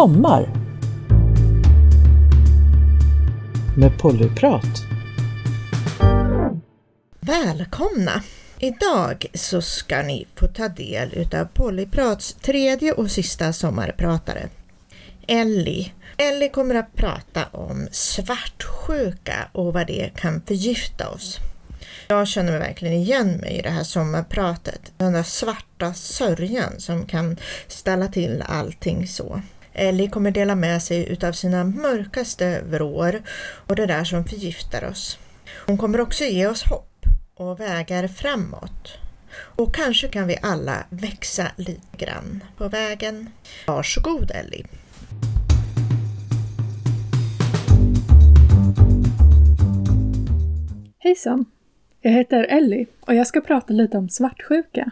Sommar med Pollyprat. Välkomna! Idag så ska ni få ta del utav Pollyprats tredje och sista sommarpratare. Ellie. Ellie kommer att prata om svartsjuka och vad det kan förgifta oss. Jag känner mig verkligen igen mig i det här sommarpratet. Den där svarta sörjan som kan ställa till allting så. Ellie kommer dela med sig utav sina mörkaste vrår och det där som förgiftar oss. Hon kommer också ge oss hopp och vägar framåt. Och kanske kan vi alla växa lite grann på vägen. Varsågod Ellie! Hejsan! Jag heter Ellie och jag ska prata lite om svartsjuka.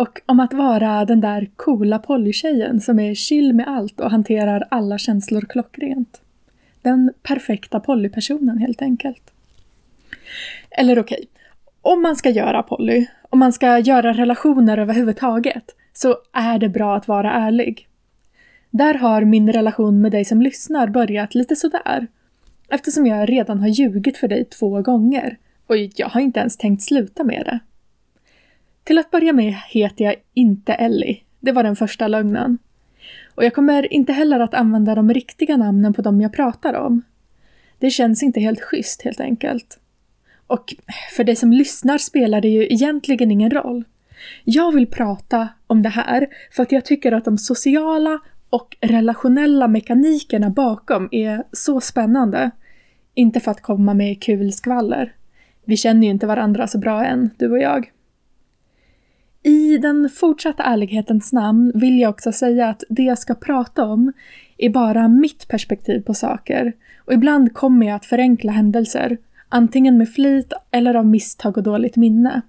Och om att vara den där coola polytjejen som är chill med allt och hanterar alla känslor klockrent. Den perfekta polypersonen helt enkelt. Eller okej, okay. om man ska göra poly, om man ska göra relationer överhuvudtaget, så är det bra att vara ärlig. Där har min relation med dig som lyssnar börjat lite sådär. Eftersom jag redan har ljugit för dig två gånger och jag har inte ens tänkt sluta med det. Till att börja med heter jag inte Ellie. Det var den första lögnen. Och jag kommer inte heller att använda de riktiga namnen på dem jag pratar om. Det känns inte helt schysst helt enkelt. Och för dig som lyssnar spelar det ju egentligen ingen roll. Jag vill prata om det här för att jag tycker att de sociala och relationella mekanikerna bakom är så spännande. Inte för att komma med kul skvaller. Vi känner ju inte varandra så bra än, du och jag. I den fortsatta ärlighetens namn vill jag också säga att det jag ska prata om är bara mitt perspektiv på saker och ibland kommer jag att förenkla händelser, antingen med flit eller av misstag och dåligt minne.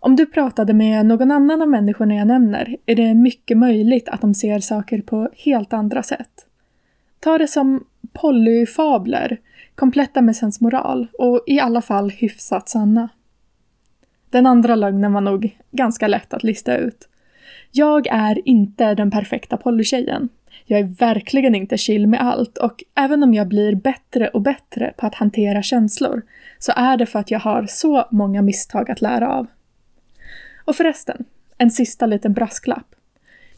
Om du pratade med någon annan av människorna jag nämner är det mycket möjligt att de ser saker på helt andra sätt. Ta det som polyfabler, kompletta med sensmoral och i alla fall hyfsat sanna. Den andra lögnen var nog ganska lätt att lista ut. Jag är inte den perfekta polytjejen. Jag är verkligen inte chill med allt och även om jag blir bättre och bättre på att hantera känslor så är det för att jag har så många misstag att lära av. Och förresten, en sista liten brasklapp.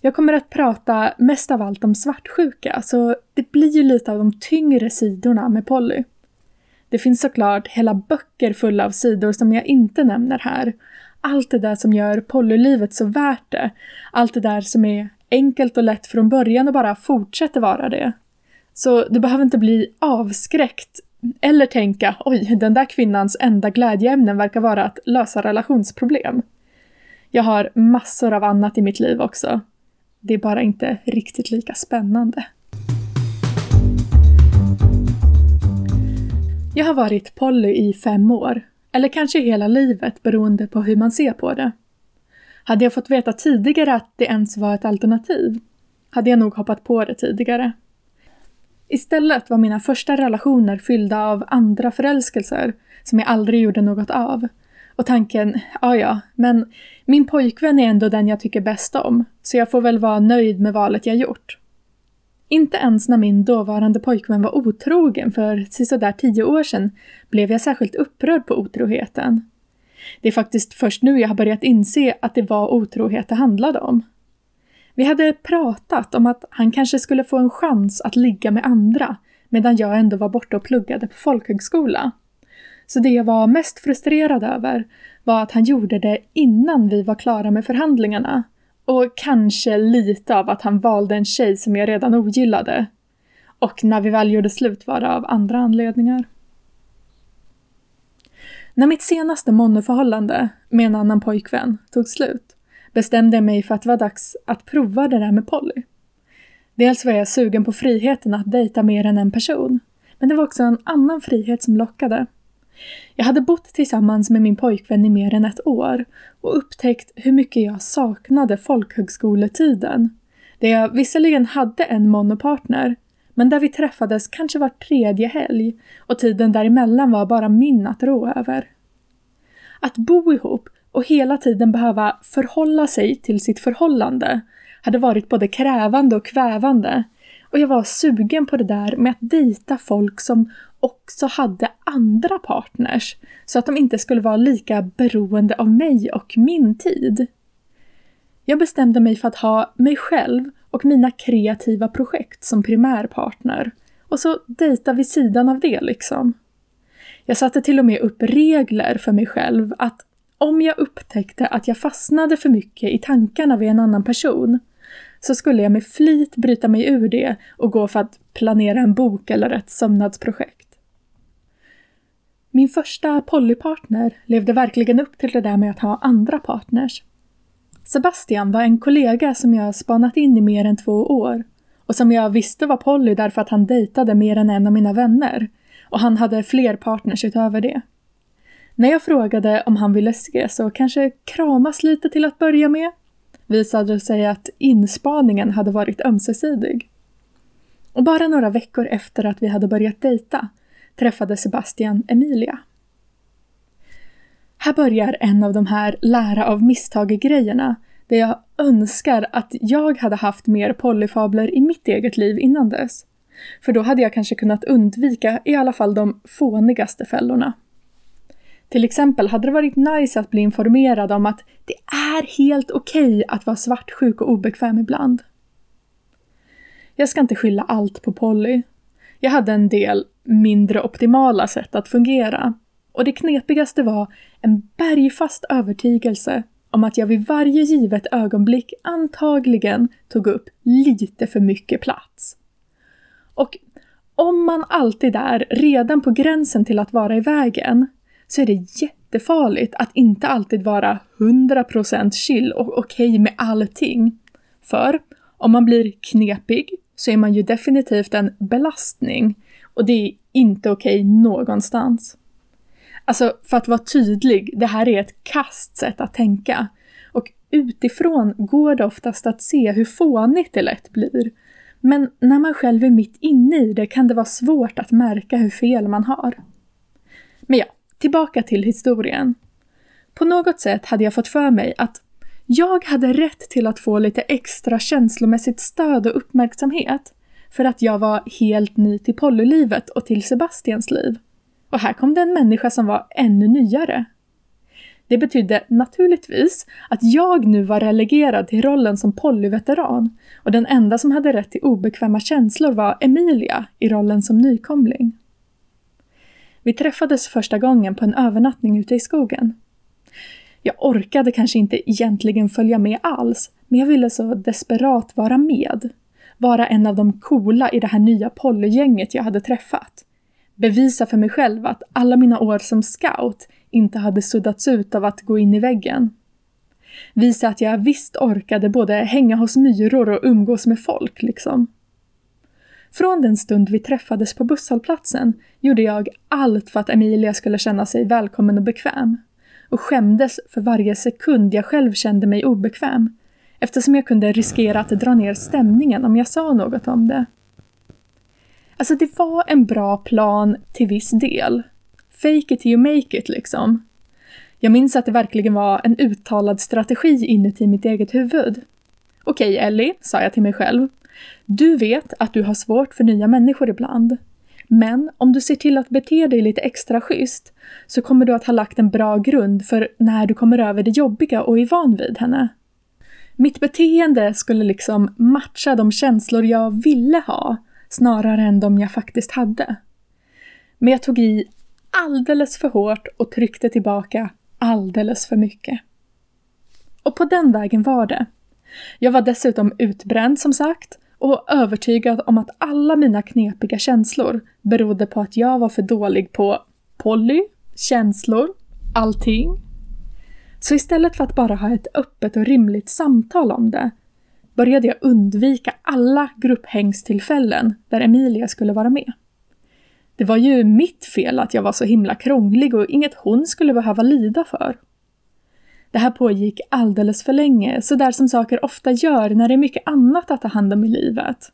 Jag kommer att prata mest av allt om svartsjuka, så det blir ju lite av de tyngre sidorna med Polly. Det finns såklart hela böcker fulla av sidor som jag inte nämner här. Allt det där som gör polylivet så värt det. Allt det där som är enkelt och lätt från början och bara fortsätter vara det. Så du behöver inte bli avskräckt eller tänka oj, den där kvinnans enda glädjeämnen verkar vara att lösa relationsproblem. Jag har massor av annat i mitt liv också. Det är bara inte riktigt lika spännande. Jag har varit poly i fem år, eller kanske hela livet beroende på hur man ser på det. Hade jag fått veta tidigare att det ens var ett alternativ, hade jag nog hoppat på det tidigare. Istället var mina första relationer fyllda av andra förälskelser som jag aldrig gjorde något av. Och tanken, ja ja, men min pojkvän är ändå den jag tycker bäst om, så jag får väl vara nöjd med valet jag gjort. Inte ens när min dåvarande pojkvän var otrogen för sisådär tio år sedan blev jag särskilt upprörd på otroheten. Det är faktiskt först nu jag har börjat inse att det var otrohet det handlade om. Vi hade pratat om att han kanske skulle få en chans att ligga med andra medan jag ändå var borta och pluggade på folkhögskola. Så det jag var mest frustrerad över var att han gjorde det innan vi var klara med förhandlingarna och kanske lite av att han valde en tjej som jag redan ogillade. Och när vi väl gjorde slut var det av andra anledningar. När mitt senaste monoförhållande med en annan pojkvän tog slut bestämde jag mig för att det var dags att prova det där med Polly. Dels var jag sugen på friheten att dejta mer än en person, men det var också en annan frihet som lockade. Jag hade bott tillsammans med min pojkvän i mer än ett år och upptäckt hur mycket jag saknade folkhögskoletiden. Där jag visserligen hade en monopartner, men där vi träffades kanske var tredje helg och tiden däremellan var bara min att rå över. Att bo ihop och hela tiden behöva förhålla sig till sitt förhållande hade varit både krävande och kvävande. Och jag var sugen på det där med att dejta folk som också hade andra partners, så att de inte skulle vara lika beroende av mig och min tid. Jag bestämde mig för att ha mig själv och mina kreativa projekt som primärpartner. Och så dejta vid sidan av det liksom. Jag satte till och med upp regler för mig själv att om jag upptäckte att jag fastnade för mycket i tankarna vid en annan person så skulle jag med flit bryta mig ur det och gå för att planera en bok eller ett sömnadsprojekt. Min första polypartner levde verkligen upp till det där med att ha andra partners. Sebastian var en kollega som jag spanat in i mer än två år och som jag visste var poly därför att han dejtade mer än en av mina vänner och han hade fler partners utöver det. När jag frågade om han ville ses och kanske kramas lite till att börja med visade det sig att inspaningen hade varit ömsesidig. Och bara några veckor efter att vi hade börjat dejta träffade Sebastian Emilia. Här börjar en av de här lära av misstag-grejerna där jag önskar att jag hade haft mer polyfabler i mitt eget liv innan dess. För då hade jag kanske kunnat undvika i alla fall de fånigaste fällorna. Till exempel hade det varit nice att bli informerad om att det är helt okej okay att vara svartsjuk och obekväm ibland. Jag ska inte skylla allt på Polly. Jag hade en del mindre optimala sätt att fungera. Och det knepigaste var en bergfast övertygelse om att jag vid varje givet ögonblick antagligen tog upp lite för mycket plats. Och om man alltid är redan på gränsen till att vara i vägen så är det jättefarligt att inte alltid vara 100% chill och okej okay med allting. För om man blir knepig så är man ju definitivt en belastning och det är inte okej okay någonstans. Alltså, för att vara tydlig, det här är ett kast sätt att tänka. Och utifrån går det oftast att se hur fånigt det lätt blir. Men när man själv är mitt inne i det kan det vara svårt att märka hur fel man har. Men ja, tillbaka till historien. På något sätt hade jag fått för mig att jag hade rätt till att få lite extra känslomässigt stöd och uppmärksamhet för att jag var helt ny till Pollylivet och till Sebastians liv. Och här kom det en människa som var ännu nyare. Det betydde naturligtvis att jag nu var relegerad till rollen som Polly-veteran och den enda som hade rätt till obekväma känslor var Emilia i rollen som nykomling. Vi träffades första gången på en övernattning ute i skogen. Jag orkade kanske inte egentligen följa med alls, men jag ville så desperat vara med. Vara en av de coola i det här nya polygänget jag hade träffat. Bevisa för mig själv att alla mina år som scout inte hade suddats ut av att gå in i väggen. Visa att jag visst orkade både hänga hos myror och umgås med folk, liksom. Från den stund vi träffades på busshållplatsen gjorde jag allt för att Emilia skulle känna sig välkommen och bekväm. Och skämdes för varje sekund jag själv kände mig obekväm. Eftersom jag kunde riskera att dra ner stämningen om jag sa något om det. Alltså det var en bra plan till viss del. Fake it till you make it liksom. Jag minns att det verkligen var en uttalad strategi inuti mitt eget huvud. Okej Ellie, sa jag till mig själv. Du vet att du har svårt för nya människor ibland. Men om du ser till att bete dig lite extra schysst så kommer du att ha lagt en bra grund för när du kommer över det jobbiga och är van vid henne. Mitt beteende skulle liksom matcha de känslor jag ville ha snarare än de jag faktiskt hade. Men jag tog i alldeles för hårt och tryckte tillbaka alldeles för mycket. Och på den vägen var det. Jag var dessutom utbränd som sagt och övertygad om att alla mina knepiga känslor berodde på att jag var för dålig på Polly, känslor, allting. Så istället för att bara ha ett öppet och rimligt samtal om det började jag undvika alla grupphängstillfällen där Emilia skulle vara med. Det var ju mitt fel att jag var så himla krånglig och inget hon skulle behöva lida för. Det här pågick alldeles för länge, så där som saker ofta gör när det är mycket annat att ta hand om i livet.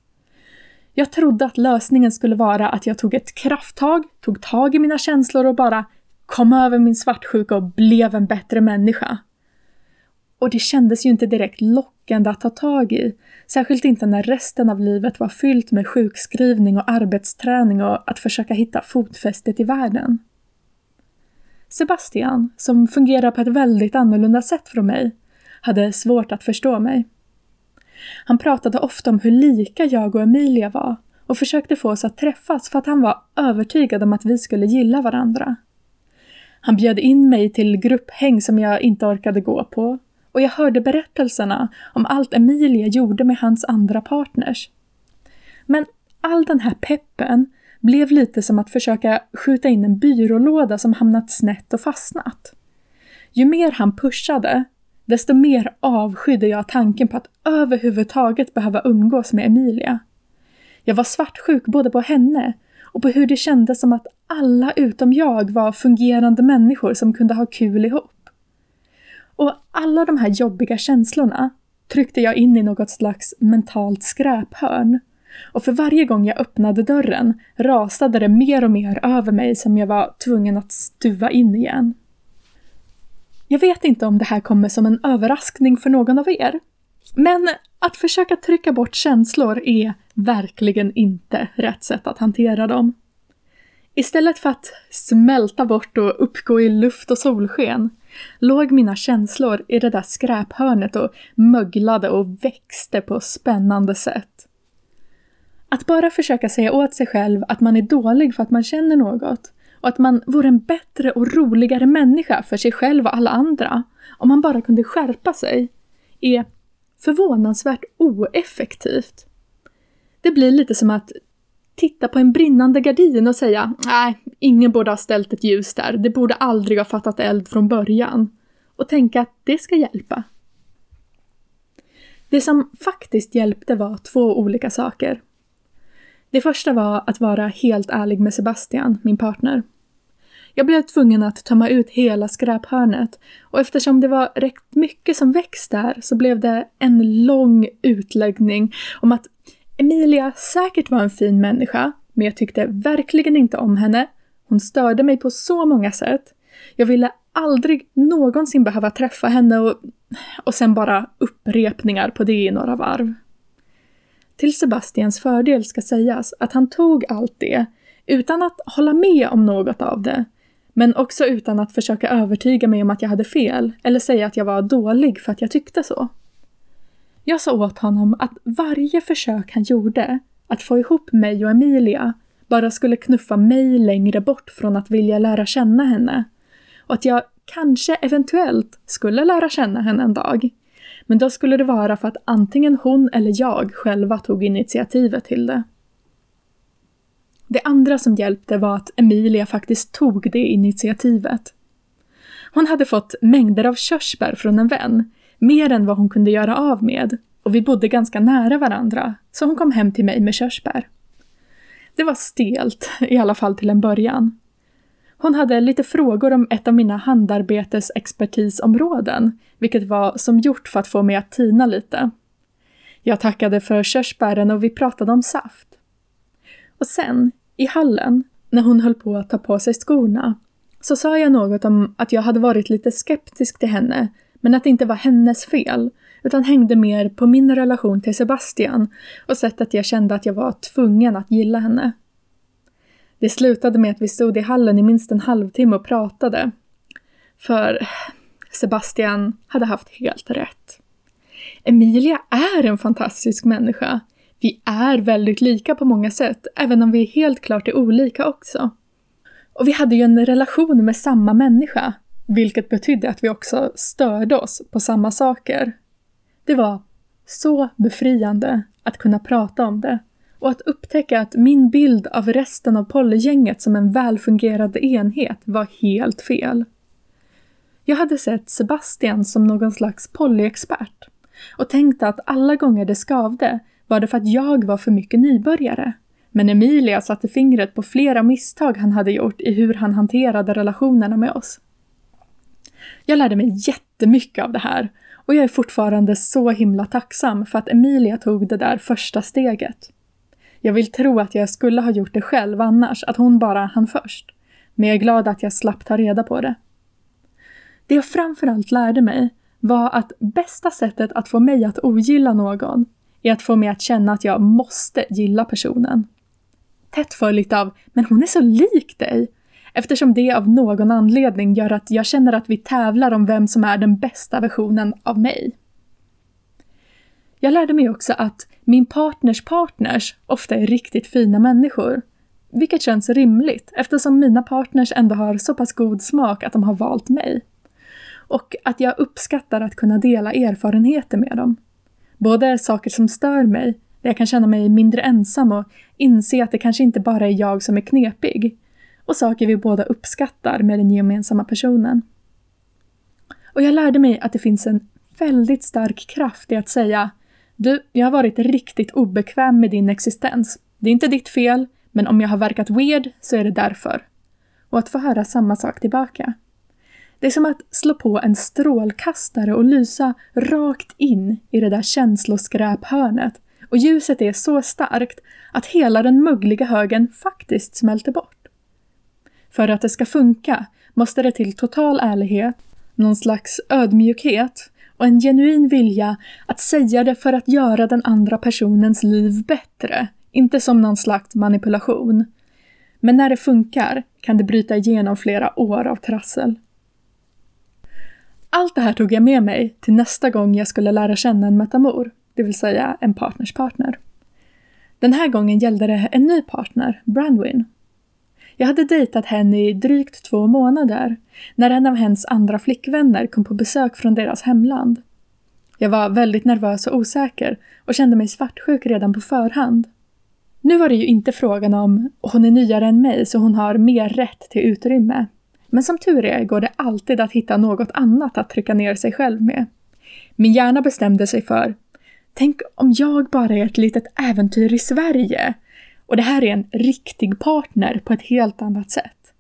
Jag trodde att lösningen skulle vara att jag tog ett krafttag, tog tag i mina känslor och bara kom över min svartsjuka och blev en bättre människa. Och det kändes ju inte direkt lockande lockande att ta tag i, särskilt inte när resten av livet var fyllt med sjukskrivning och arbetsträning och att försöka hitta fotfästet i världen. Sebastian, som fungerar på ett väldigt annorlunda sätt från mig, hade svårt att förstå mig. Han pratade ofta om hur lika jag och Emilia var och försökte få oss att träffas för att han var övertygad om att vi skulle gilla varandra. Han bjöd in mig till grupphäng som jag inte orkade gå på och jag hörde berättelserna om allt Emilia gjorde med hans andra partners. Men all den här peppen blev lite som att försöka skjuta in en byrålåda som hamnat snett och fastnat. Ju mer han pushade, desto mer avskydde jag tanken på att överhuvudtaget behöva umgås med Emilia. Jag var svartsjuk både på henne och på hur det kändes som att alla utom jag var fungerande människor som kunde ha kul ihop. Och alla de här jobbiga känslorna tryckte jag in i något slags mentalt skräphörn. Och för varje gång jag öppnade dörren rasade det mer och mer över mig som jag var tvungen att stuva in igen. Jag vet inte om det här kommer som en överraskning för någon av er. Men att försöka trycka bort känslor är verkligen inte rätt sätt att hantera dem. Istället för att smälta bort och uppgå i luft och solsken låg mina känslor i det där skräphörnet och möglade och växte på spännande sätt. Att bara försöka säga åt sig själv att man är dålig för att man känner något och att man vore en bättre och roligare människa för sig själv och alla andra om man bara kunde skärpa sig är förvånansvärt oeffektivt. Det blir lite som att titta på en brinnande gardin och säga nej, ingen borde ha ställt ett ljus där, det borde aldrig ha fattat eld från början. Och tänka att det ska hjälpa. Det som faktiskt hjälpte var två olika saker. Det första var att vara helt ärlig med Sebastian, min partner. Jag blev tvungen att tömma ut hela skräphörnet och eftersom det var rätt mycket som växt där så blev det en lång utläggning om att Emilia säkert var en fin människa, men jag tyckte verkligen inte om henne. Hon störde mig på så många sätt. Jag ville aldrig någonsin behöva träffa henne och, och sen bara upprepningar på det i några varv. Till Sebastians fördel ska sägas att han tog allt det utan att hålla med om något av det, men också utan att försöka övertyga mig om att jag hade fel eller säga att jag var dålig för att jag tyckte så. Jag sa åt honom att varje försök han gjorde att få ihop mig och Emilia bara skulle knuffa mig längre bort från att vilja lära känna henne. Och att jag kanske eventuellt skulle lära känna henne en dag. Men då skulle det vara för att antingen hon eller jag själva tog initiativet till det. Det andra som hjälpte var att Emilia faktiskt tog det initiativet. Hon hade fått mängder av körsbär från en vän, mer än vad hon kunde göra av med, och vi bodde ganska nära varandra, så hon kom hem till mig med körsbär. Det var stelt, i alla fall till en början. Hon hade lite frågor om ett av mina handarbetesexpertisområden, vilket var som gjort för att få mig att tina lite. Jag tackade för körsbären och vi pratade om saft. Och sen, i hallen, när hon höll på att ta på sig skorna, så sa jag något om att jag hade varit lite skeptisk till henne, men att det inte var hennes fel, utan hängde mer på min relation till Sebastian och sättet jag kände att jag var tvungen att gilla henne. Det slutade med att vi stod i hallen i minst en halvtimme och pratade. För Sebastian hade haft helt rätt. Emilia är en fantastisk människa. Vi är väldigt lika på många sätt, även om vi helt klart är olika också. Och vi hade ju en relation med samma människa, vilket betydde att vi också störde oss på samma saker. Det var så befriande att kunna prata om det och att upptäcka att min bild av resten av Pollygänget som en välfungerande enhet var helt fel. Jag hade sett Sebastian som någon slags polyexpert och tänkte att alla gånger det skavde var det för att jag var för mycket nybörjare. Men Emilia satte fingret på flera misstag han hade gjort i hur han hanterade relationerna med oss. Jag lärde mig jättemycket av det här och jag är fortfarande så himla tacksam för att Emilia tog det där första steget. Jag vill tro att jag skulle ha gjort det själv annars, att hon bara hann först. Men jag är glad att jag slapp ta reda på det. Det jag framförallt lärde mig var att bästa sättet att få mig att ogilla någon är att få mig att känna att jag måste gilla personen. Tätt följt av “men hon är så lik dig” eftersom det av någon anledning gör att jag känner att vi tävlar om vem som är den bästa versionen av mig. Jag lärde mig också att min partners partners ofta är riktigt fina människor. Vilket känns rimligt eftersom mina partners ändå har så pass god smak att de har valt mig. Och att jag uppskattar att kunna dela erfarenheter med dem. Både saker som stör mig, där jag kan känna mig mindre ensam och inse att det kanske inte bara är jag som är knepig. Och saker vi båda uppskattar med den gemensamma personen. Och jag lärde mig att det finns en väldigt stark kraft i att säga du, jag har varit riktigt obekväm med din existens. Det är inte ditt fel, men om jag har verkat weird så är det därför. Och att få höra samma sak tillbaka. Det är som att slå på en strålkastare och lysa rakt in i det där känsloskräphörnet. Och ljuset är så starkt att hela den mögliga högen faktiskt smälter bort. För att det ska funka måste det till total ärlighet, någon slags ödmjukhet och en genuin vilja att säga det för att göra den andra personens liv bättre, inte som någon slags manipulation. Men när det funkar kan det bryta igenom flera år av trassel. Allt det här tog jag med mig till nästa gång jag skulle lära känna en metamor, det vill säga en partners partner. Den här gången gällde det en ny partner, Brandwin. Jag hade dejtat henne i drygt två månader när en av hennes andra flickvänner kom på besök från deras hemland. Jag var väldigt nervös och osäker och kände mig svartsjuk redan på förhand. Nu var det ju inte frågan om hon är nyare än mig så hon har mer rätt till utrymme. Men som tur är går det alltid att hitta något annat att trycka ner sig själv med. Min hjärna bestämde sig för Tänk om jag bara är ett litet äventyr i Sverige och det här är en riktig partner på ett helt annat sätt.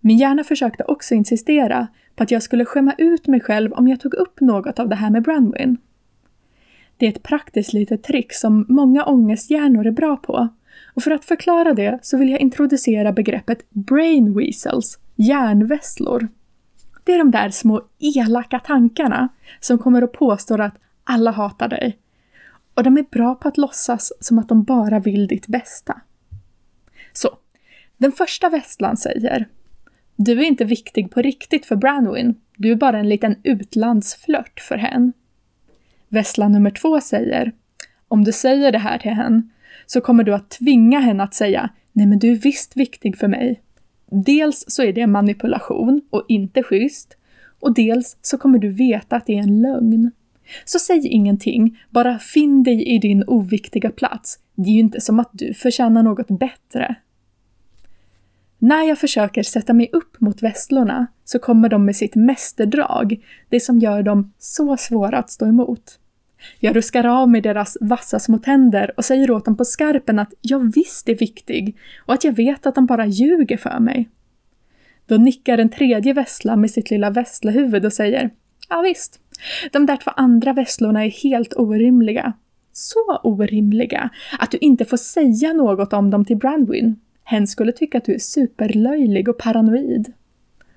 Min hjärna försökte också insistera på att jag skulle skämma ut mig själv om jag tog upp något av det här med Brandwin. Det är ett praktiskt litet trick som många ångesthjärnor är bra på. Och för att förklara det så vill jag introducera begreppet brain weasels, hjärnvesslor. Det är de där små elaka tankarna som kommer och påstår att alla hatar dig och de är bra på att låtsas som att de bara vill ditt bästa. Så, den första västlan säger Du är inte viktig på riktigt för Branwin. Du är bara en liten utlandsflört för henne. Västlan nummer två säger Om du säger det här till henne så kommer du att tvinga henne att säga Nej men du är visst viktig för mig. Dels så är det manipulation och inte schysst. Och dels så kommer du veta att det är en lögn. Så säg ingenting, bara finn dig i din oviktiga plats. Det är ju inte som att du förtjänar något bättre. När jag försöker sätta mig upp mot vesslorna så kommer de med sitt mästerdrag, det som gör dem så svåra att stå emot. Jag ruskar av med deras vassa små tänder och säger åt dem på skarpen att jag visst är viktig och att jag vet att de bara ljuger för mig. Då nickar en tredje vessla med sitt lilla vesslehuvud och säger Ja visst, de där två andra vesslorna är helt orimliga. Så orimliga att du inte får säga något om dem till Brandwin. Hen skulle tycka att du är superlöjlig och paranoid.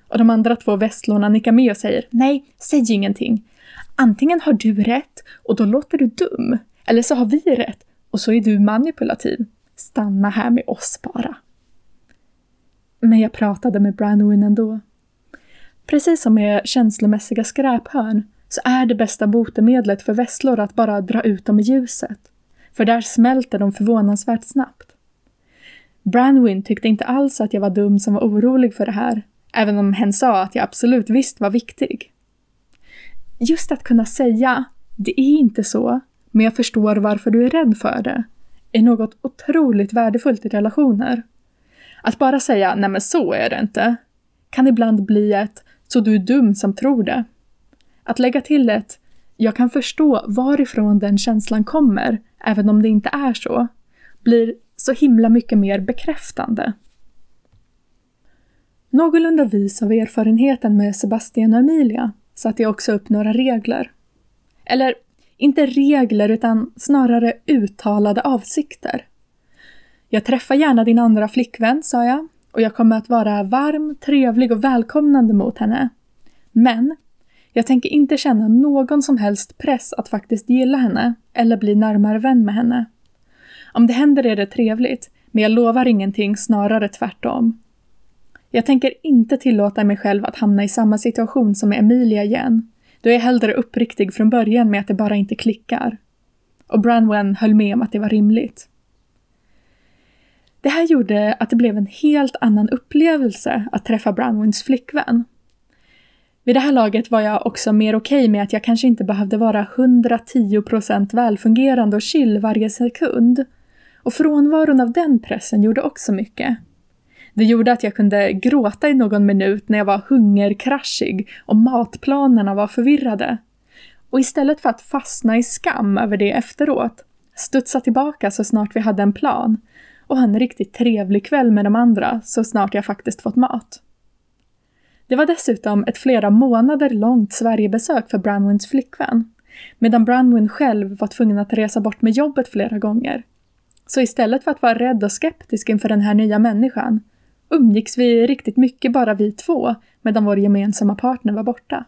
Och de andra två vesslorna nickar med och säger nej, säg ingenting. Antingen har du rätt och då låter du dum. Eller så har vi rätt och så är du manipulativ. Stanna här med oss bara. Men jag pratade med Brandwin ändå. Precis som med känslomässiga skräphörn så är det bästa botemedlet för vesslor att bara dra ut dem i ljuset. För där smälter de förvånansvärt snabbt. Branwin tyckte inte alls att jag var dum som var orolig för det här, även om hen sa att jag absolut visst var viktig. Just att kunna säga “det är inte så, men jag förstår varför du är rädd för det” är något otroligt värdefullt i relationer. Att bara säga “nej men så är det inte” kan ibland bli ett “så du är dum som tror det” Att lägga till ett “jag kan förstå varifrån den känslan kommer, även om det inte är så” blir så himla mycket mer bekräftande. Någorlunda vis av erfarenheten med Sebastian och Emilia satte jag också upp några regler. Eller, inte regler utan snarare uttalade avsikter. Jag träffar gärna din andra flickvän, sa jag, och jag kommer att vara varm, trevlig och välkomnande mot henne. Men Jag tänker inte känna någon som helst press att faktiskt gilla henne eller bli närmare vän med henne. Om det händer är det trevligt, men jag lovar ingenting, snarare tvärtom. Jag tänker inte tillåta mig själv att hamna i samma situation som med Emilia igen. Då är jag hellre uppriktig från början med att det bara inte klickar. Och Branwen höll med om att det var rimligt. Det här gjorde att det blev en helt annan upplevelse att träffa Brownwins flickvän. Vid det här laget var jag också mer okej okay med att jag kanske inte behövde vara 110% välfungerande och chill varje sekund. Och frånvaron av den pressen gjorde också mycket. Det gjorde att jag kunde gråta i någon minut när jag var hungerkraschig och matplanerna var förvirrade. Och istället för att fastna i skam över det efteråt, studsa tillbaka så snart vi hade en plan och ha en riktigt trevlig kväll med de andra så snart jag faktiskt fått mat. Det var dessutom ett flera månader långt Sverigebesök för Branwins flickvän, medan Branwin själv var tvungen att resa bort med jobbet flera gånger. Så istället för att vara rädd och skeptisk inför den här nya människan umgicks vi riktigt mycket bara vi två medan vår gemensamma partner var borta.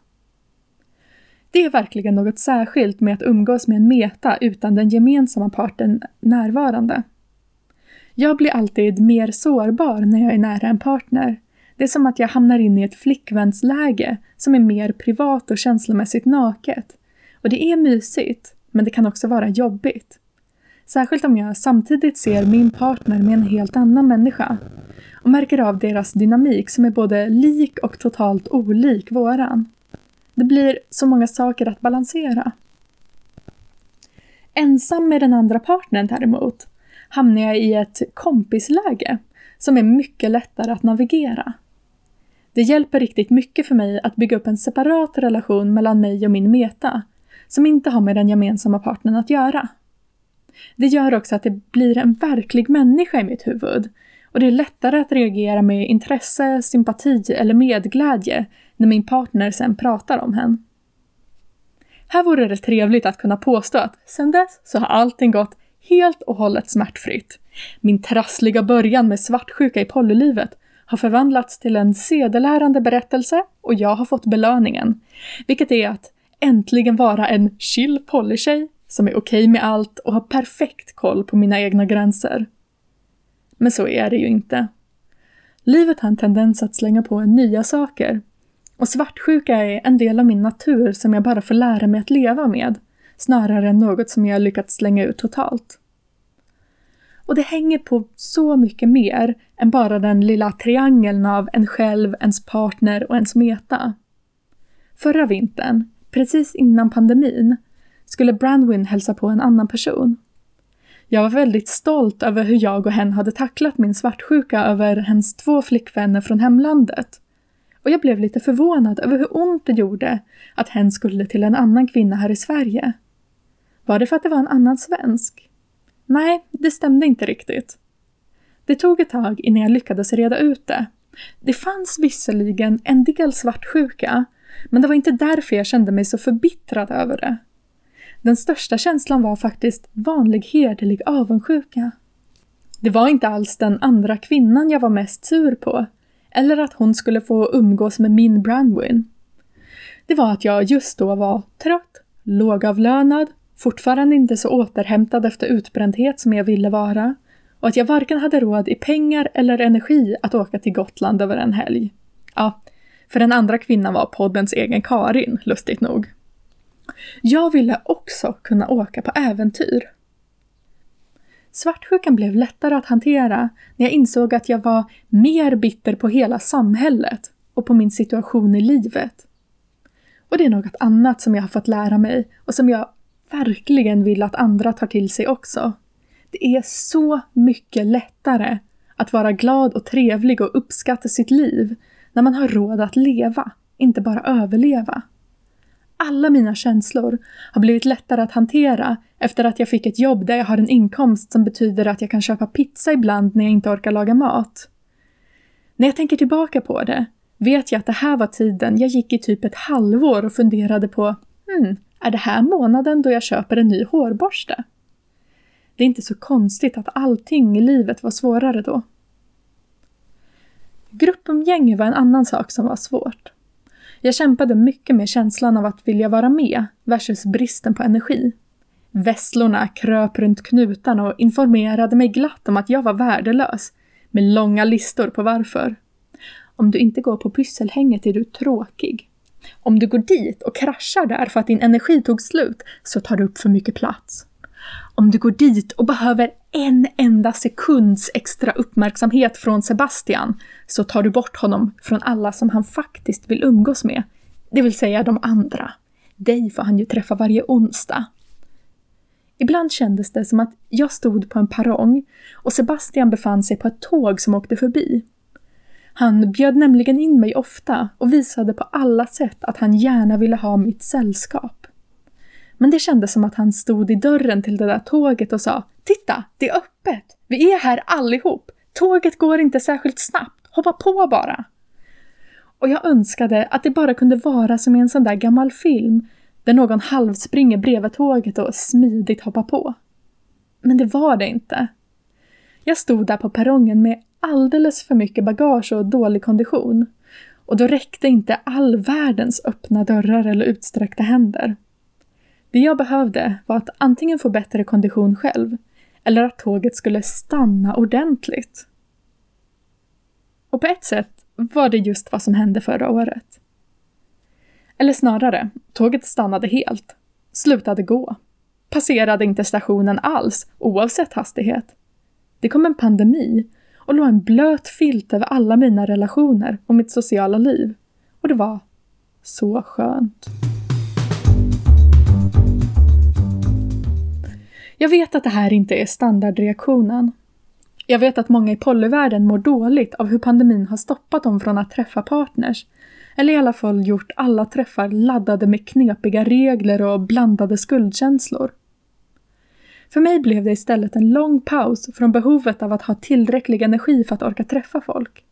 Det är verkligen något särskilt med att umgås med en meta utan den gemensamma parten närvarande. Jag blir alltid mer sårbar när jag är nära en partner. Det är som att jag hamnar in i ett flickvänsläge som är mer privat och känslomässigt naket. Och det är mysigt, men det kan också vara jobbigt. Särskilt om jag samtidigt ser min partner med en helt annan människa och märker av deras dynamik som är både lik och totalt olik våran. Det blir så många saker att balansera. Ensam med den andra partnern däremot hamnar jag i ett kompisläge som är mycket lättare att navigera. Det hjälper riktigt mycket för mig att bygga upp en separat relation mellan mig och min meta, som inte har med den gemensamma partnern att göra. Det gör också att det blir en verklig människa i mitt huvud och det är lättare att reagera med intresse, sympati eller medglädje när min partner sen pratar om henne. Här vore det trevligt att kunna påstå att sen dess så har allting gått helt och hållet smärtfritt. Min trassliga början med svartsjuka i polylivet har förvandlats till en sedelärande berättelse och jag har fått belöningen. Vilket är att äntligen vara en chill polytjej som är okej okay med allt och har perfekt koll på mina egna gränser. Men så är det ju inte. Livet har en tendens att slänga på en nya saker. Och svartsjuka är en del av min natur som jag bara får lära mig att leva med, snarare än något som jag lyckats slänga ut totalt. Och det hänger på så mycket mer än bara den lilla triangeln av en själv, ens partner och ens meta. Förra vintern, precis innan pandemin, skulle Brandwin hälsa på en annan person. Jag var väldigt stolt över hur jag och hen hade tacklat min svartsjuka över hens två flickvänner från hemlandet. Och jag blev lite förvånad över hur ont det gjorde att hen skulle till en annan kvinna här i Sverige. Var det för att det var en annan svensk? Nej, det stämde inte riktigt. Det tog ett tag innan jag lyckades reda ut det. Det fanns visserligen en del svartsjuka, men det var inte därför jag kände mig så förbittrad över det. Den största känslan var faktiskt vanlig hederlig avundsjuka. Det var inte alls den andra kvinnan jag var mest sur på, eller att hon skulle få umgås med min Brandwin. Det var att jag just då var trött, lågavlönad, fortfarande inte så återhämtad efter utbrändhet som jag ville vara och att jag varken hade råd i pengar eller energi att åka till Gotland över en helg. Ja, för den andra kvinnan var poddens egen Karin, lustigt nog. Jag ville också kunna åka på äventyr. Svartsjukan blev lättare att hantera när jag insåg att jag var mer bitter på hela samhället och på min situation i livet. Och det är något annat som jag har fått lära mig och som jag verkligen vill att andra tar till sig också. Det är så mycket lättare att vara glad och trevlig och uppskatta sitt liv när man har råd att leva, inte bara överleva alla mina känslor har blivit lättare att hantera efter att jag fick ett jobb där jag har en inkomst som betyder att jag kan köpa pizza ibland när jag inte orkar laga mat. När jag tänker tillbaka på det vet jag att det här var tiden jag gick i typ ett halvår och funderade på hmm, är det här månaden då jag köper en ny hårborste? Det är inte så konstigt att allting i livet var svårare då. Gruppumgänge var en annan sak som var svårt. Jag kämpade mycket med känslan av att vilja vara med versus bristen på energi. Vesslorna kröp runt knutarna och informerade mig glatt om att jag var värdelös, med långa listor på varför. Om du inte går på pysselhänget är du tråkig. Om du går dit och kraschar där för att din energi tog slut så tar du upp för mycket plats. Om du går dit och behöver en enda sekunds extra uppmärksamhet från Sebastian så tar du bort honom från alla som han faktiskt vill umgås med. Det vill säga de andra. Dig får han ju träffa varje onsdag. Ibland kändes det som att jag stod på en perrong och Sebastian befann sig på ett tåg som åkte förbi. Han bjöd nämligen in mig ofta och visade på alla sätt att han gärna ville ha mitt sällskap. Men det kändes som att han stod i dörren till det där tåget och sa Titta, det är öppet! Vi är här allihop! Tåget går inte särskilt snabbt, hoppa på bara! Och jag önskade att det bara kunde vara som i en sån där gammal film där någon halvspringer bredvid tåget och smidigt hoppar på. Men det var det inte. Jag stod där på perrongen med alldeles för mycket bagage och dålig kondition. Och då räckte inte all världens öppna dörrar eller utsträckta händer. Det jag behövde var att antingen få bättre kondition själv, eller att tåget skulle stanna ordentligt. Och på ett sätt var det just vad som hände förra året. Eller snarare, tåget stannade helt, slutade gå, passerade inte stationen alls, oavsett hastighet. Det kom en pandemi och la en blöt filt över alla mina relationer och mitt sociala liv. Och det var så skönt. Jag vet att det här inte är standardreaktionen. Jag vet att många i polyvärlden mår dåligt av hur pandemin har stoppat dem från att träffa partners. Eller i alla fall gjort alla träffar laddade med knepiga regler och blandade skuldkänslor. För mig blev det istället en lång paus från behovet av att ha tillräcklig energi för att orka träffa folk.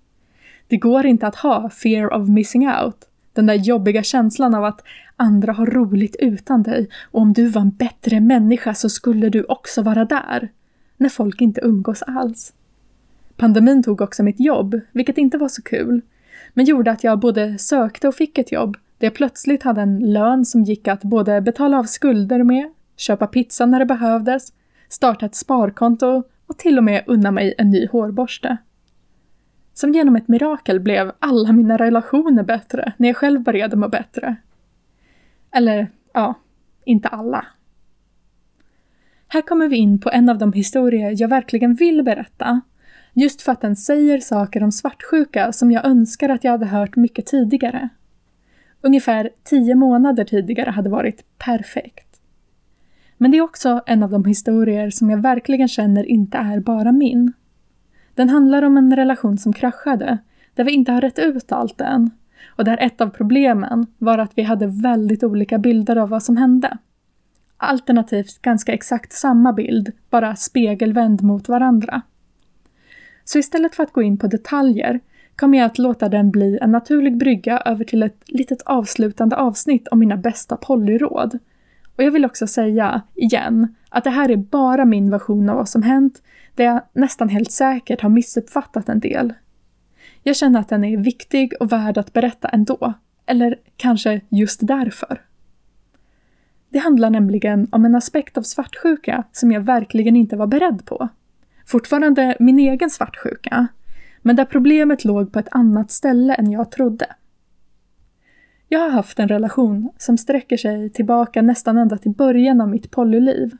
Det går inte att ha fear of missing out, den där jobbiga känslan av att andra har roligt utan dig och om du var en bättre människa så skulle du också vara där. När folk inte umgås alls. Pandemin tog också mitt jobb, vilket inte var så kul. Men gjorde att jag både sökte och fick ett jobb där jag plötsligt hade en lön som gick att både betala av skulder med, köpa pizza när det behövdes, starta ett sparkonto och till och med unna mig en ny hårborste. Som genom ett mirakel blev alla mina relationer bättre när jag själv började må bättre. Eller, ja, inte alla. Här kommer vi in på en av de historier jag verkligen vill berätta. Just för att den säger saker om svartsjuka som jag önskar att jag hade hört mycket tidigare. Ungefär tio månader tidigare hade varit perfekt. Men det är också en av de historier som jag verkligen känner inte är bara min. Den handlar om en relation som kraschade, där vi inte har rätt ut allt än. Och där ett av problemen var att vi hade väldigt olika bilder av vad som hände. Alternativt ganska exakt samma bild, bara spegelvänd mot varandra. Så istället för att gå in på detaljer kommer jag att låta den bli en naturlig brygga över till ett litet avslutande avsnitt om mina bästa polyråd. Och jag vill också säga, igen, att det här är bara min version av vad som hänt, där jag nästan helt säkert har missuppfattat en del. Jag känner att den är viktig och värd att berätta ändå. Eller kanske just därför. Det handlar nämligen om en aspekt av svartsjuka som jag verkligen inte var beredd på. Fortfarande min egen svartsjuka, men där problemet låg på ett annat ställe än jag trodde. Jag har haft en relation som sträcker sig tillbaka nästan ända till början av mitt polyliv.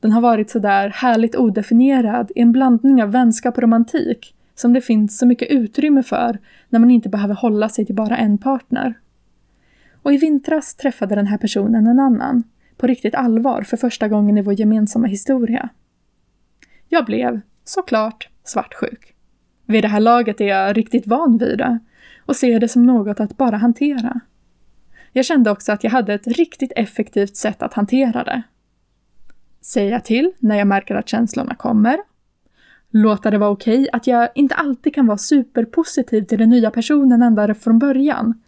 Den har varit sådär härligt odefinierad i en blandning av vänskap och romantik som det finns så mycket utrymme för när man inte behöver hålla sig till bara en partner. Och i vintras träffade den här personen en annan, på riktigt allvar för första gången i vår gemensamma historia. Jag blev, såklart, svartsjuk. Vid det här laget är jag riktigt van vid det och ser det som något att bara hantera. Jag kände också att jag hade ett riktigt effektivt sätt att hantera det. Säga till när jag märker att känslorna kommer. Låta det vara okej okay att jag inte alltid kan vara superpositiv till den nya personen ända från början.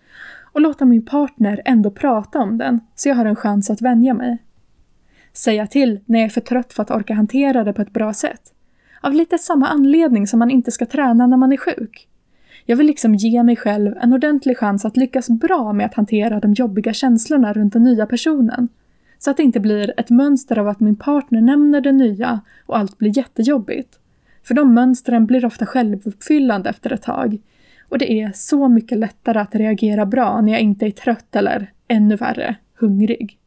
Och låta min partner ändå prata om den så jag har en chans att vänja mig. Säga till när jag är för trött för att orka hantera det på ett bra sätt. Av lite samma anledning som man inte ska träna när man är sjuk. Jag vill liksom ge mig själv en ordentlig chans att lyckas bra med att hantera de jobbiga känslorna runt den nya personen. Så att det inte blir ett mönster av att min partner nämner det nya och allt blir jättejobbigt. För de mönstren blir ofta självuppfyllande efter ett tag. Och det är så mycket lättare att reagera bra när jag inte är trött eller, ännu värre, hungrig.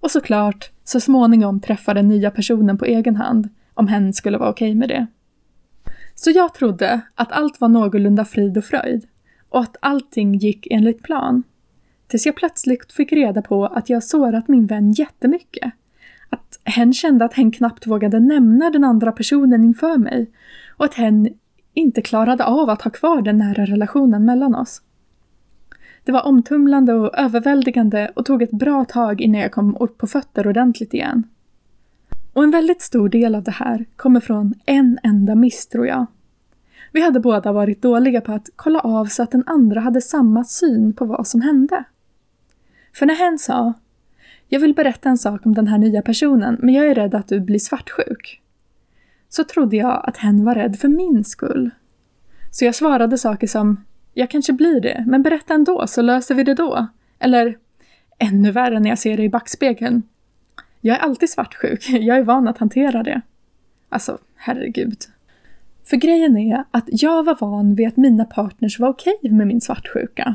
Och såklart, så småningom träffa den nya personen på egen hand, om hen skulle vara okej okay med det. Så jag trodde att allt var någorlunda frid och fröjd och att allting gick enligt plan. Tills jag plötsligt fick reda på att jag sårat min vän jättemycket. Att hen kände att hen knappt vågade nämna den andra personen inför mig och att hen inte klarade av att ha kvar den nära relationen mellan oss. Det var omtumlande och överväldigande och tog ett bra tag innan jag kom upp på fötter ordentligt igen. Och en väldigt stor del av det här kommer från en enda miss, tror jag. Vi hade båda varit dåliga på att kolla av så att den andra hade samma syn på vad som hände. För när hen sa “Jag vill berätta en sak om den här nya personen, men jag är rädd att du blir svartsjuk” så trodde jag att hen var rädd för min skull. Så jag svarade saker som “Jag kanske blir det, men berätta ändå så löser vi det då” eller ännu värre när jag ser det i backspegeln jag är alltid svartsjuk, jag är van att hantera det. Alltså, herregud. För grejen är att jag var van vid att mina partners var okej okay med min svartsjuka.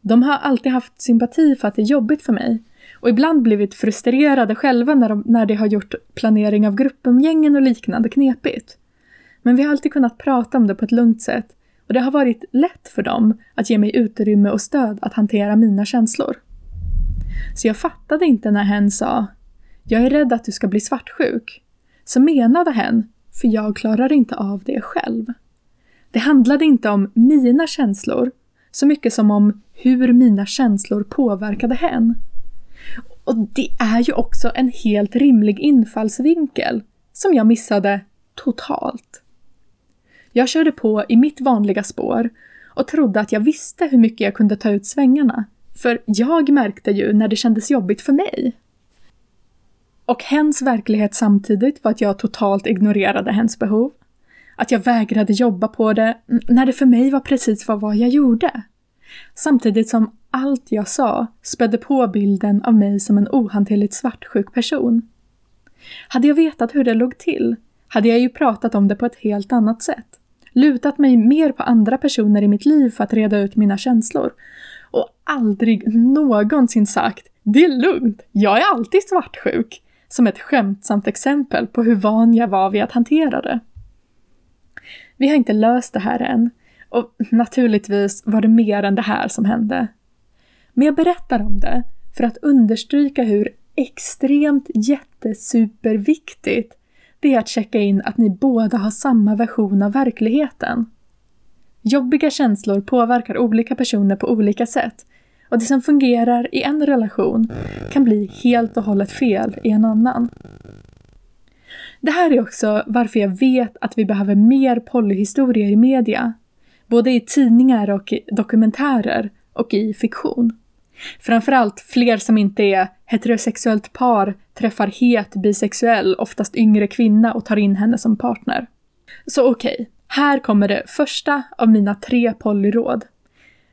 De har alltid haft sympati för att det är jobbigt för mig och ibland blivit frustrerade själva när de, när de har gjort planering av gruppumgängen och liknande knepigt. Men vi har alltid kunnat prata om det på ett lugnt sätt och det har varit lätt för dem att ge mig utrymme och stöd att hantera mina känslor. Så jag fattade inte när hen sa jag är rädd att du ska bli svartsjuk. Så menade hen, för jag klarar inte av det själv. Det handlade inte om mina känslor så mycket som om hur mina känslor påverkade hen. Och det är ju också en helt rimlig infallsvinkel som jag missade totalt. Jag körde på i mitt vanliga spår och trodde att jag visste hur mycket jag kunde ta ut svängarna. För jag märkte ju när det kändes jobbigt för mig. Och hens verklighet samtidigt var att jag totalt ignorerade hens behov. Att jag vägrade jobba på det när det för mig var precis vad jag gjorde. Samtidigt som allt jag sa spädde på bilden av mig som en ohanterligt svartsjuk person. Hade jag vetat hur det låg till hade jag ju pratat om det på ett helt annat sätt. Lutat mig mer på andra personer i mitt liv för att reda ut mina känslor. Och aldrig någonsin sagt “Det är lugnt, jag är alltid svartsjuk” som ett skämtsamt exempel på hur van jag var vid att hantera det. Vi har inte löst det här än och naturligtvis var det mer än det här som hände. Men jag berättar om det för att understryka hur extremt jättesuperviktigt det är att checka in att ni båda har samma version av verkligheten. Jobbiga känslor påverkar olika personer på olika sätt och det som fungerar i en relation kan bli helt och hållet fel i en annan. Det här är också varför jag vet att vi behöver mer polyhistorier i media. Både i tidningar och i dokumentärer och i fiktion. Framförallt fler som inte är heterosexuellt par träffar het bisexuell, oftast yngre kvinna och tar in henne som partner. Så okej, okay, här kommer det första av mina tre polyråd.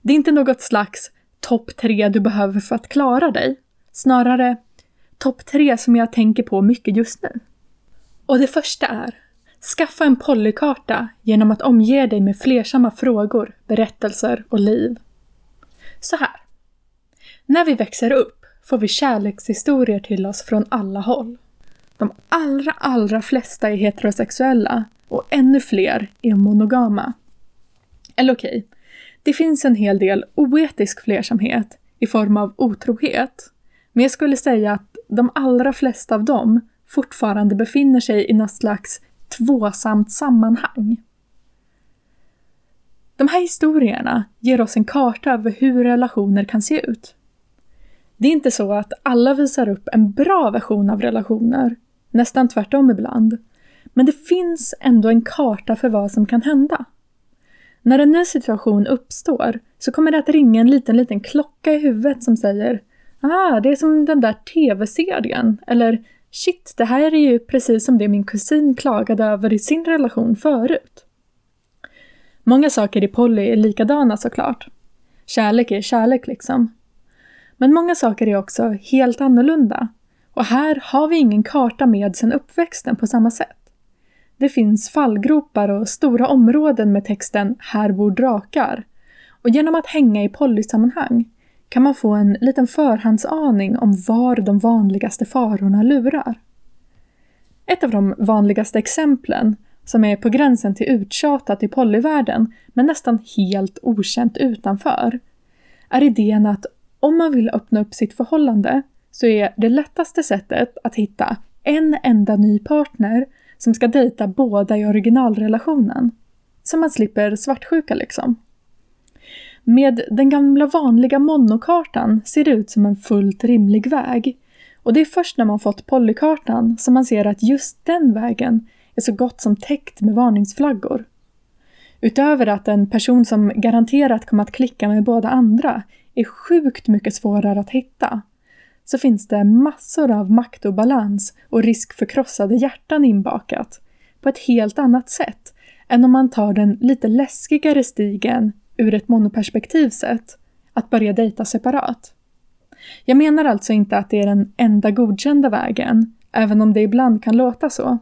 Det är inte något slags topp tre du behöver för att klara dig. Snarare topp tre som jag tänker på mycket just nu. Och det första är Skaffa en polykarta genom att omge dig med flersamma frågor, berättelser och liv. Så här. När vi växer upp får vi kärlekshistorier till oss från alla håll. De allra, allra flesta är heterosexuella och ännu fler är monogama. Eller okej, okay, det finns en hel del oetisk flersamhet i form av otrohet. Men jag skulle säga att de allra flesta av dem fortfarande befinner sig i något slags tvåsamt sammanhang. De här historierna ger oss en karta över hur relationer kan se ut. Det är inte så att alla visar upp en bra version av relationer, nästan tvärtom ibland. Men det finns ändå en karta för vad som kan hända. När en ny situation uppstår så kommer det att ringa en liten, liten klocka i huvudet som säger Ah, det är som den där tv-serien. Eller Shit, det här är ju precis som det min kusin klagade över i sin relation förut. Många saker i Polly är likadana såklart. Kärlek är kärlek liksom. Men många saker är också helt annorlunda. Och här har vi ingen karta med sedan uppväxten på samma sätt. Det finns fallgropar och stora områden med texten “Här bor drakar” och genom att hänga i polysammanhang kan man få en liten förhandsaning om var de vanligaste farorna lurar. Ett av de vanligaste exemplen, som är på gränsen till uttjatat i polyvärlden men nästan helt okänt utanför, är idén att om man vill öppna upp sitt förhållande så är det lättaste sättet att hitta en enda ny partner som ska dejta båda i originalrelationen. Så man slipper svartsjuka liksom. Med den gamla vanliga monokartan ser det ut som en fullt rimlig väg. Och det är först när man fått polykartan som man ser att just den vägen är så gott som täckt med varningsflaggor. Utöver att en person som garanterat kommer att klicka med båda andra är sjukt mycket svårare att hitta, så finns det massor av maktobalans och risk för krossade hjärtan inbakat på ett helt annat sätt än om man tar den lite läskigare stigen ur ett monoperspektiv sett, att börja dejta separat. Jag menar alltså inte att det är den enda godkända vägen, även om det ibland kan låta så.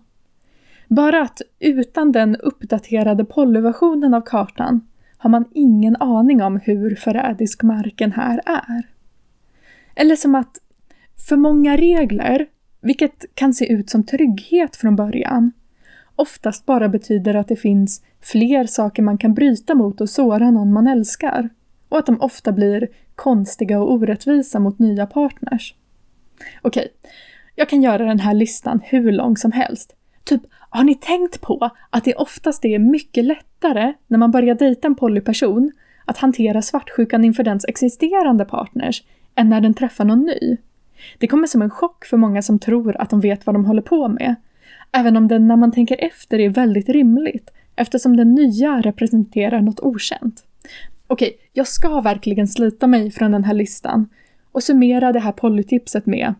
Bara att utan den uppdaterade polyversionen av kartan har man ingen aning om hur förrädisk marken här är. Eller som att för många regler, vilket kan se ut som trygghet från början, oftast bara betyder att det finns fler saker man kan bryta mot och såra någon man älskar. Och att de ofta blir konstiga och orättvisa mot nya partners. Okej, jag kan göra den här listan hur lång som helst. Typ, har ni tänkt på att det oftast är mycket lättare när man börjar dejta en polyperson att hantera svartsjukan inför dens existerande partners än när den träffar någon ny? Det kommer som en chock för många som tror att de vet vad de håller på med. Även om det när man tänker efter är väldigt rimligt eftersom det nya representerar något okänt. Okej, jag ska verkligen slita mig från den här listan och summera det här polytipset med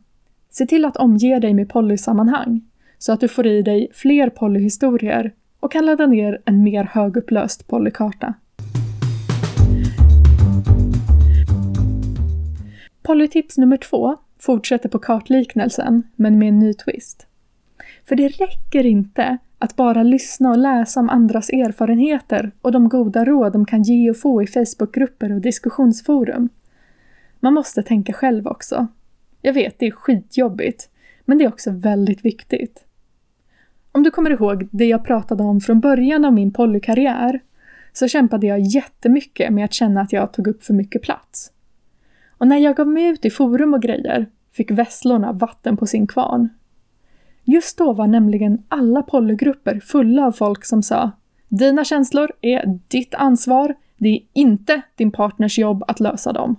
Se till att omge dig med polysammanhang så att du får i dig fler polyhistorier och kan ladda ner en mer högupplöst polykarta. Polytips nummer två fortsätter på kartliknelsen, men med en ny twist. För det räcker inte att bara lyssna och läsa om andras erfarenheter och de goda råd de kan ge och få i Facebookgrupper och diskussionsforum. Man måste tänka själv också. Jag vet, det är skitjobbigt, men det är också väldigt viktigt. Om du kommer ihåg det jag pratade om från början av min polykarriär så kämpade jag jättemycket med att känna att jag tog upp för mycket plats. Och när jag gav mig ut i forum och grejer fick vesslorna vatten på sin kvarn. Just då var nämligen alla polygrupper fulla av folk som sa Dina känslor är ditt ansvar, det är inte din partners jobb att lösa dem.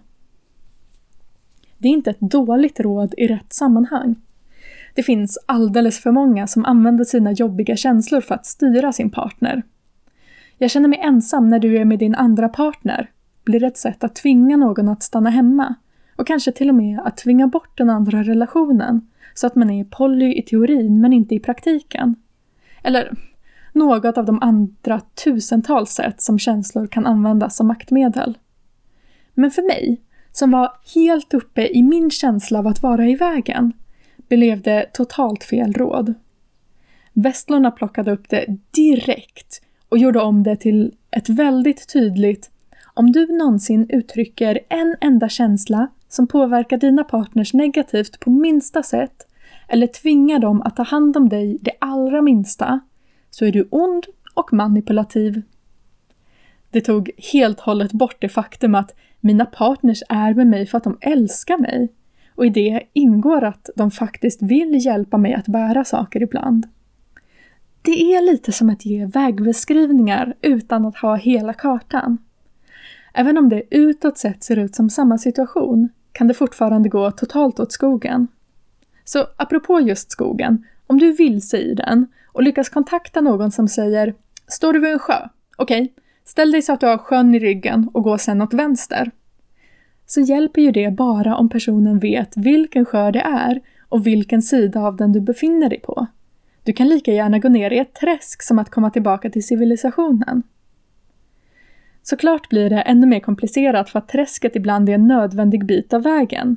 Det är inte ett dåligt råd i rätt sammanhang. Det finns alldeles för många som använder sina jobbiga känslor för att styra sin partner. Jag känner mig ensam när du är med din andra partner blir ett sätt att tvinga någon att stanna hemma och kanske till och med att tvinga bort den andra relationen så att man är poly i teorin men inte i praktiken. Eller något av de andra tusentals sätt som känslor kan användas som maktmedel. Men för mig, som var helt uppe i min känsla av att vara i vägen, blev det totalt fel råd. Västlorna plockade upp det direkt och gjorde om det till ett väldigt tydligt om du någonsin uttrycker en enda känsla som påverkar dina partners negativt på minsta sätt eller tvingar dem att ta hand om dig det allra minsta, så är du ond och manipulativ. Det tog helt hållet bort det faktum att mina partners är med mig för att de älskar mig och i det ingår att de faktiskt vill hjälpa mig att bära saker ibland. Det är lite som att ge vägbeskrivningar utan att ha hela kartan. Även om det utåt sett ser ut som samma situation kan det fortfarande gå totalt åt skogen. Så apropå just skogen, om du vilse i den och lyckas kontakta någon som säger “Står du vid en sjö? Okej, okay. ställ dig så att du har sjön i ryggen och gå sen åt vänster” så hjälper ju det bara om personen vet vilken sjö det är och vilken sida av den du befinner dig på. Du kan lika gärna gå ner i ett träsk som att komma tillbaka till civilisationen. Såklart blir det ännu mer komplicerat för att träsket ibland är en nödvändig bit av vägen.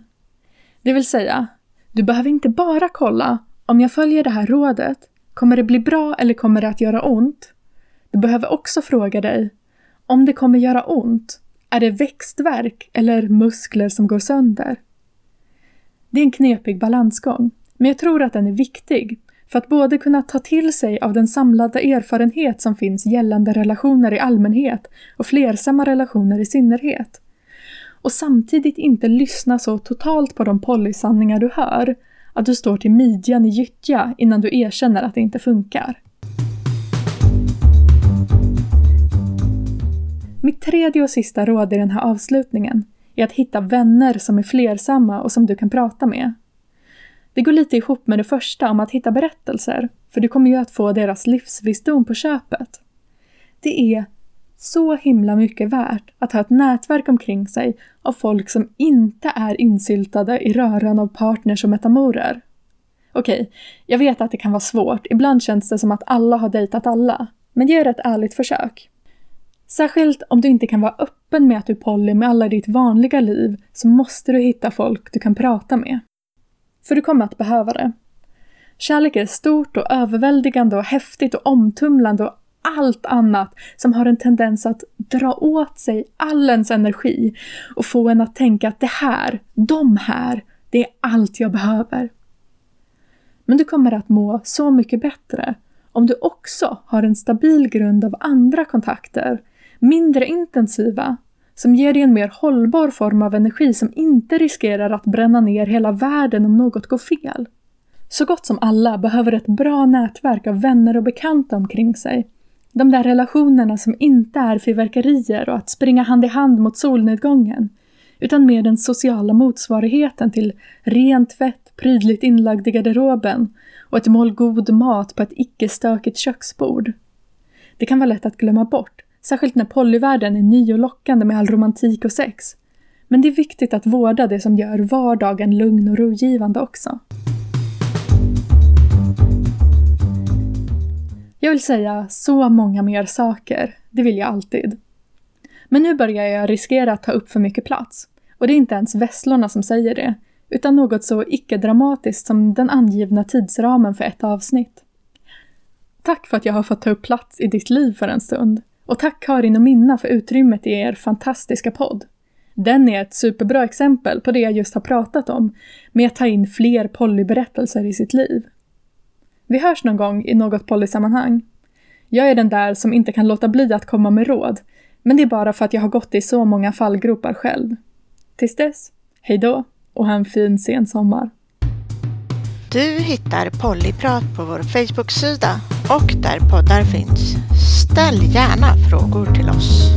Det vill säga, du behöver inte bara kolla om jag följer det här rådet, kommer det bli bra eller kommer det att göra ont? Du behöver också fråga dig, om det kommer göra ont, är det växtverk eller muskler som går sönder? Det är en knepig balansgång, men jag tror att den är viktig för att både kunna ta till sig av den samlade erfarenhet som finns gällande relationer i allmänhet och flersamma relationer i synnerhet. Och samtidigt inte lyssna så totalt på de polysanningar du hör att du står till midjan i gyttja innan du erkänner att det inte funkar. Mitt tredje och sista råd i den här avslutningen är att hitta vänner som är flersamma och som du kan prata med. Det går lite ihop med det första om att hitta berättelser, för du kommer ju att få deras livsvisdom på köpet. Det är så himla mycket värt att ha ett nätverk omkring sig av folk som inte är insyltade i röran av partners och metamorer. Okej, jag vet att det kan vara svårt, ibland känns det som att alla har dejtat alla, men ge det ett ärligt försök. Särskilt om du inte kan vara öppen med att du är poly med alla i ditt vanliga liv så måste du hitta folk du kan prata med. För du kommer att behöva det. Kärlek är stort och överväldigande och häftigt och omtumlande och allt annat som har en tendens att dra åt sig all ens energi och få en att tänka att det här, de här, det är allt jag behöver. Men du kommer att må så mycket bättre om du också har en stabil grund av andra kontakter, mindre intensiva, som ger dig en mer hållbar form av energi som inte riskerar att bränna ner hela världen om något går fel. Så gott som alla behöver ett bra nätverk av vänner och bekanta omkring sig. De där relationerna som inte är fyrverkerier och att springa hand i hand mot solnedgången, utan mer den sociala motsvarigheten till ren tvätt, prydligt inlagd i garderoben och ett mål god mat på ett icke-stökigt köksbord. Det kan vara lätt att glömma bort, särskilt när polyvärlden är ny och lockande med all romantik och sex. Men det är viktigt att vårda det som gör vardagen lugn och rogivande också. Jag vill säga så många mer saker, det vill jag alltid. Men nu börjar jag riskera att ta upp för mycket plats. Och det är inte ens vesslorna som säger det, utan något så icke-dramatiskt som den angivna tidsramen för ett avsnitt. Tack för att jag har fått ta upp plats i ditt liv för en stund. Och tack Karin och Minna för utrymmet i er fantastiska podd. Den är ett superbra exempel på det jag just har pratat om, med att ta in fler polyberättelser i sitt liv. Vi hörs någon gång i något polysammanhang. Jag är den där som inte kan låta bli att komma med råd, men det är bara för att jag har gått i så många fallgropar själv. Tills dess, hej då och ha en fin sen sommar. Du hittar Pollyprat på vår Facebook-sida och där poddar finns. Ställ gärna frågor till oss.